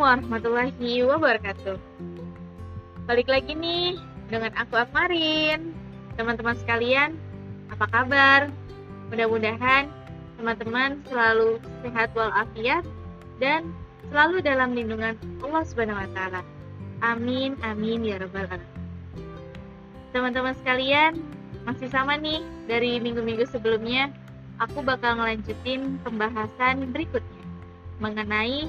warahmatullahi wabarakatuh. Balik lagi nih dengan aku Akmarin. Teman-teman sekalian, apa kabar? Mudah-mudahan teman-teman selalu sehat walafiat dan selalu dalam lindungan Allah Subhanahu wa taala. Amin amin ya rabbal alamin. Teman-teman sekalian, masih sama nih dari minggu-minggu sebelumnya, aku bakal ngelanjutin pembahasan berikutnya mengenai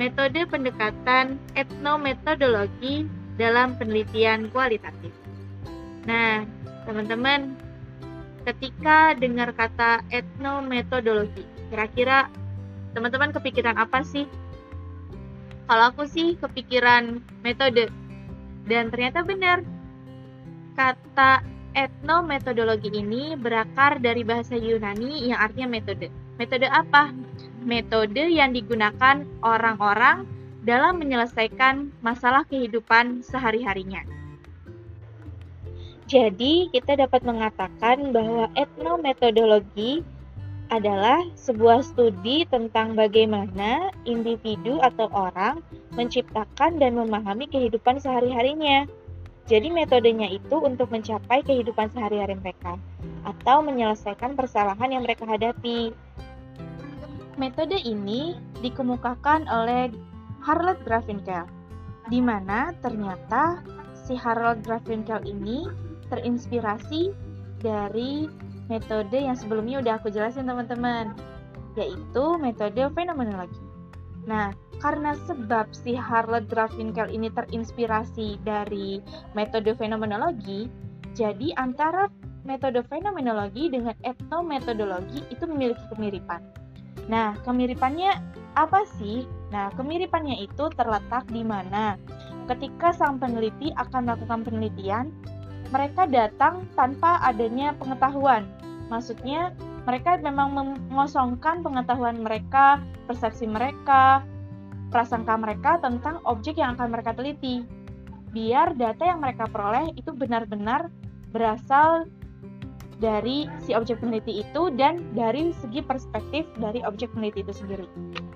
metode pendekatan etnometodologi dalam penelitian kualitatif. Nah, teman-teman, ketika dengar kata etnometodologi, kira-kira teman-teman kepikiran apa sih? Kalau aku sih kepikiran metode. Dan ternyata benar. Kata etnometodologi ini berakar dari bahasa Yunani yang artinya metode. Metode apa? Metode yang digunakan orang-orang dalam menyelesaikan masalah kehidupan sehari-harinya. Jadi, kita dapat mengatakan bahwa etnometodologi adalah sebuah studi tentang bagaimana individu atau orang menciptakan dan memahami kehidupan sehari-harinya. Jadi metodenya itu untuk mencapai kehidupan sehari-hari mereka atau menyelesaikan persalahan yang mereka hadapi. Metode ini dikemukakan oleh Harold Grafinkel, di mana ternyata si Harold Grafinkel ini terinspirasi dari metode yang sebelumnya udah aku jelasin teman-teman, yaitu metode fenomenologi. Nah, karena sebab si Harold Grafinkel ini terinspirasi dari metode fenomenologi, jadi antara metode fenomenologi dengan etnometodologi itu memiliki kemiripan. Nah, kemiripannya apa sih? Nah, kemiripannya itu terletak di mana ketika sang peneliti akan melakukan penelitian, mereka datang tanpa adanya pengetahuan. Maksudnya, mereka memang mengosongkan pengetahuan mereka, persepsi mereka, prasangka mereka tentang objek yang akan mereka teliti. Biar data yang mereka peroleh itu benar-benar berasal dari si objek peneliti itu dan dari segi perspektif dari objek peneliti itu sendiri.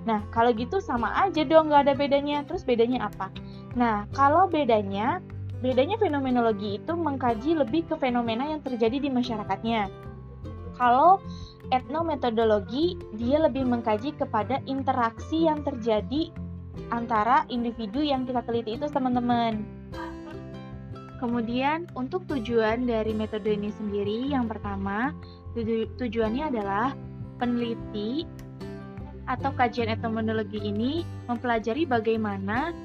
Nah, kalau gitu sama aja dong, nggak ada bedanya. Terus bedanya apa? Nah, kalau bedanya, bedanya fenomenologi itu mengkaji lebih ke fenomena yang terjadi di masyarakatnya. Kalau etnometodologi, dia lebih mengkaji kepada interaksi yang terjadi antara individu yang kita teliti itu teman-teman. Kemudian untuk tujuan dari metode ini sendiri, yang pertama tuju tujuannya adalah peneliti atau kajian etnometodologi ini mempelajari bagaimana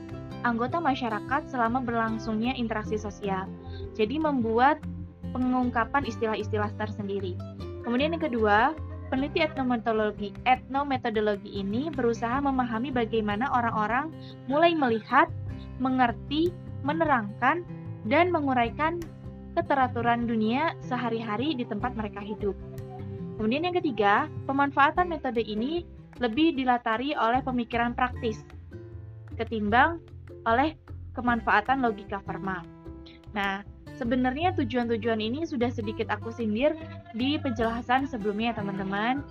anggota masyarakat selama berlangsungnya interaksi sosial. Jadi membuat pengungkapan istilah-istilah tersendiri. Kemudian yang kedua, peneliti etnometodologi etnometodologi ini berusaha memahami bagaimana orang-orang mulai melihat, mengerti, menerangkan dan menguraikan keteraturan dunia sehari-hari di tempat mereka hidup. Kemudian yang ketiga, pemanfaatan metode ini lebih dilatari oleh pemikiran praktis ketimbang oleh kemanfaatan logika formal. Nah, sebenarnya tujuan-tujuan ini sudah sedikit aku sindir di penjelasan sebelumnya teman-teman.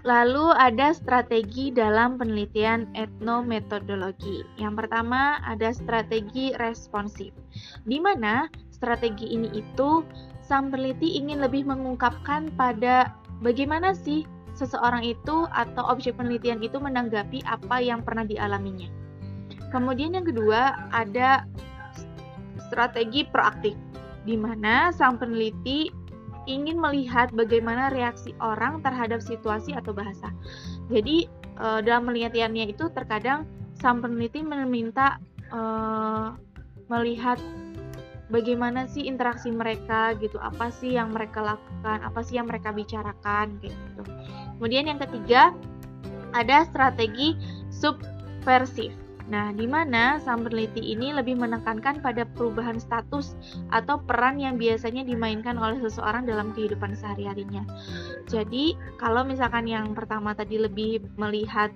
Lalu ada strategi dalam penelitian etnometodologi. Yang pertama ada strategi responsif, di mana strategi ini itu sang peneliti ingin lebih mengungkapkan pada bagaimana sih seseorang itu atau objek penelitian itu menanggapi apa yang pernah dialaminya. Kemudian yang kedua ada strategi proaktif, di mana sang peneliti ingin melihat bagaimana reaksi orang terhadap situasi atau bahasa. Jadi e, dalam penelitiannya itu terkadang sang peneliti meminta e, melihat bagaimana sih interaksi mereka gitu, apa sih yang mereka lakukan, apa sih yang mereka bicarakan gitu. Kemudian yang ketiga ada strategi subversif. Nah, di mana sang peneliti ini lebih menekankan pada perubahan status atau peran yang biasanya dimainkan oleh seseorang dalam kehidupan sehari-harinya. Jadi, kalau misalkan yang pertama tadi lebih melihat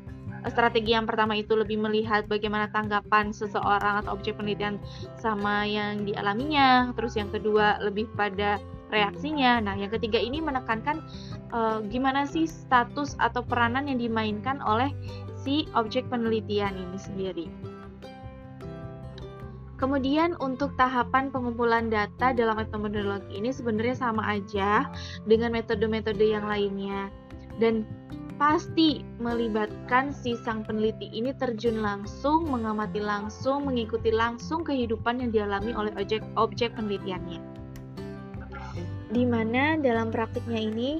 strategi yang pertama itu lebih melihat bagaimana tanggapan seseorang atau objek penelitian sama yang dialaminya, terus yang kedua lebih pada reaksinya. Nah, yang ketiga ini menekankan uh, gimana sih status atau peranan yang dimainkan oleh si objek penelitian ini sendiri. Kemudian untuk tahapan pengumpulan data dalam metodologi ini sebenarnya sama aja dengan metode-metode yang lainnya. Dan pasti melibatkan si sang peneliti ini terjun langsung, mengamati langsung, mengikuti langsung kehidupan yang dialami oleh objek-objek penelitiannya. Di mana dalam praktiknya ini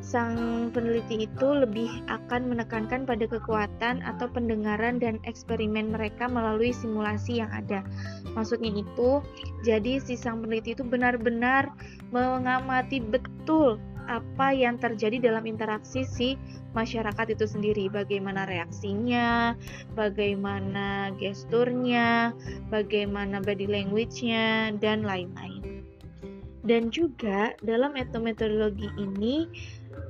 sang peneliti itu lebih akan menekankan pada kekuatan atau pendengaran dan eksperimen mereka melalui simulasi yang ada. Maksudnya itu, jadi si sang peneliti itu benar-benar mengamati betul apa yang terjadi dalam interaksi si masyarakat itu sendiri, bagaimana reaksinya, bagaimana gesturnya, bagaimana body language-nya, dan lain-lain. Dan juga dalam metodologi ini,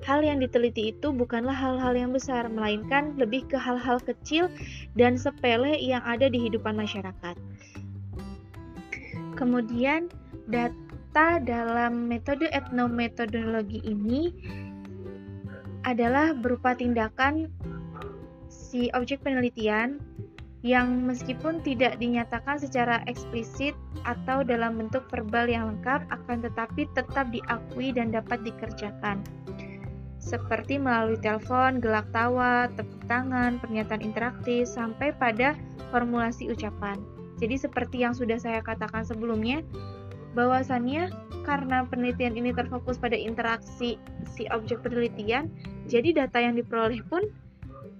hal yang diteliti itu bukanlah hal-hal yang besar, melainkan lebih ke hal-hal kecil dan sepele yang ada di kehidupan masyarakat. Kemudian, data dalam metode etnometodologi ini adalah berupa tindakan si objek penelitian yang meskipun tidak dinyatakan secara eksplisit atau dalam bentuk verbal yang lengkap akan tetapi tetap diakui dan dapat dikerjakan seperti melalui telepon, gelak tawa, tepuk tangan, pernyataan interaktif sampai pada formulasi ucapan. Jadi seperti yang sudah saya katakan sebelumnya, bahwasannya karena penelitian ini terfokus pada interaksi si objek penelitian, jadi data yang diperoleh pun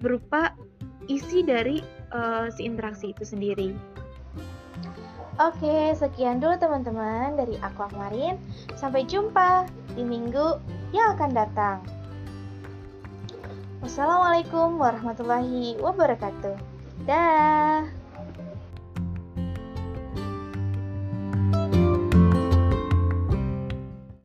berupa isi dari uh, si interaksi itu sendiri. Oke, sekian dulu teman-teman dari aku Akmarin. Sampai jumpa di minggu yang akan datang. Wassalamualaikum warahmatullahi wabarakatuh. Dah.